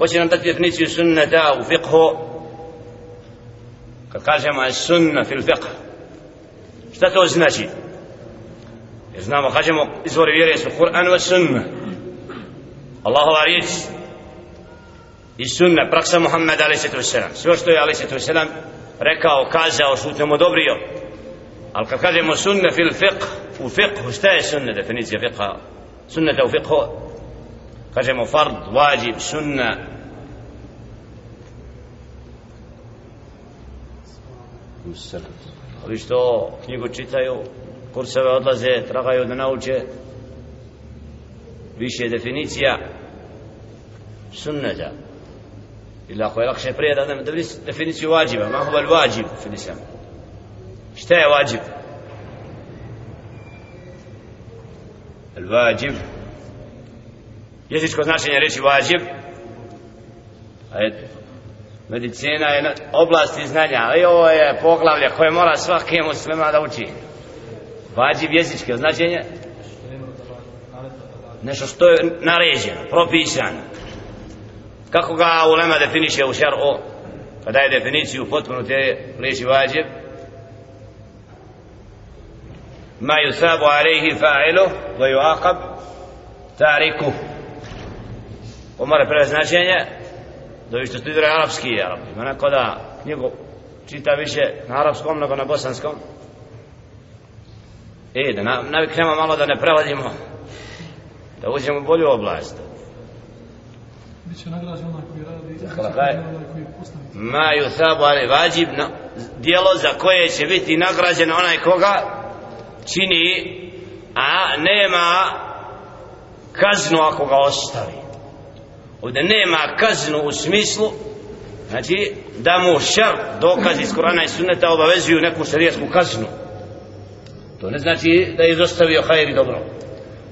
Hoće nam dati definiciju sunneta u fiqhu? Kad kažemo je sunna fil fiqh. Šta to znači? Jer znamo, kažemo, izvori vjere su Kur'an wa sunna. Allahova riječ i sunna, praksa Muhammed a.s. Sve što je a.s. rekao, kazao, šutnemo odobrio. Ali kad kažemo sunna fil fiqh, u fiqhu, šta je sunna definicija fiqha? Sunnata u fiqhu, kažemo fard, wajib, sunna, ovi što knjigu čitaju kurseve odlaze, tragaju da nauče. Više definicija sunneta ili ako je lakše prije da nam definiciju vađiva ma huva vađib filisam šta je vađib? الواجب jezičko značenje reći vađib. Medicina je oblast znanja i ovo je poglavlje koje mora svaki muslima da uči. Vađib jezičke značenje? Nešto što je naređeno, propisano. Kako ga ulema definiše u šar'u kada pa je definiciju potpuno te riječi vađib. Ma yusabu alayhi fa'ilu wa yuaqab tarikuh ovo mora prve značenje vi što studira arapski arab ima neko da knjigu čita više na arapskom nego na bosanskom? E da naviknemo malo da ne prevodimo da uđemo u bolju oblast. Biće nagrađen onaj koji radi, onaj koji postavi. Ma yusabu ali vađib no, dijelo za koje će biti nagrađen onaj koga čini a nema kaznu ako ga ostavi ovdje nema kaznu u smislu znači da mu šar dokaz iz Korana i Sunneta obavezuju neku šarijasku kaznu. To ne znači da je izostavio hajr i dobro.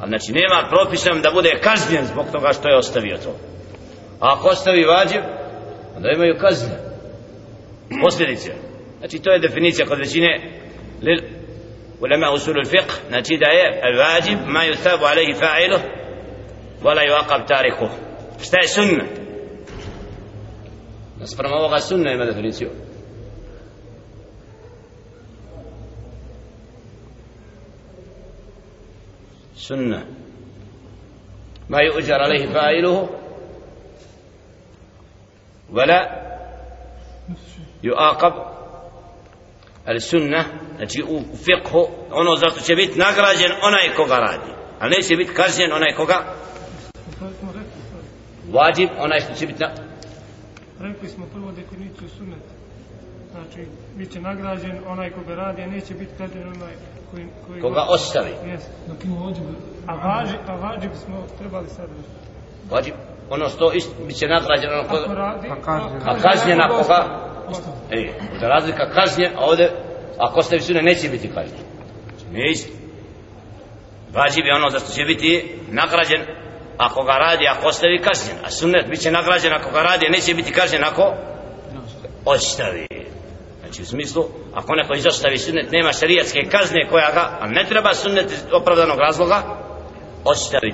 Ali znači nema propisan da bude kažnjen zbog toga što je ostavio to. A ako ostavi vađib onda imaju kazne. Posljedice. Znači to je definicija kod većine lil ulema usulul fiqh. Znači da je al vađib ma yuthabu alaihi fa'iluh wala yuaqab tarikuh šta je sunna naspram ovoga sunna ima definiciju sunna ما يؤجر عليه فاعله ولا يعاقب السنة znači u fiqhu ono zašto će biti nagrađen onaj koga radi a neće biti kažnjen onaj koga Vađib, onaj što će biti na... Rekli smo prvo definiciju suneta. Znači, bit će nagrađen onaj koga radi, a neće biti kažnjen onaj koji... koji koga ostavi. Jes. Dok ima vađib. A vađib, a vađib smo trebali sad reći. Vađib, ono što ist, bit će nagrađen ono koga... Ako radi... A kažnjen ako koga... Ej, da razlika kažnjen, a ovdje, ako ostavi sunet, neće biti kažnjen. Znači, nije isto. Vađib je ono za što će biti nagrađen ako ga radi, ako ostavi kažnjen. A sunnet bit će nagrađen ako ga radi, neće biti kažnjen ako ostavi. Znači u smislu, ako neko izostavi sunnet, nema šarijatske kazne koja ga, a ne treba sunnet iz opravdanog razloga, ostavi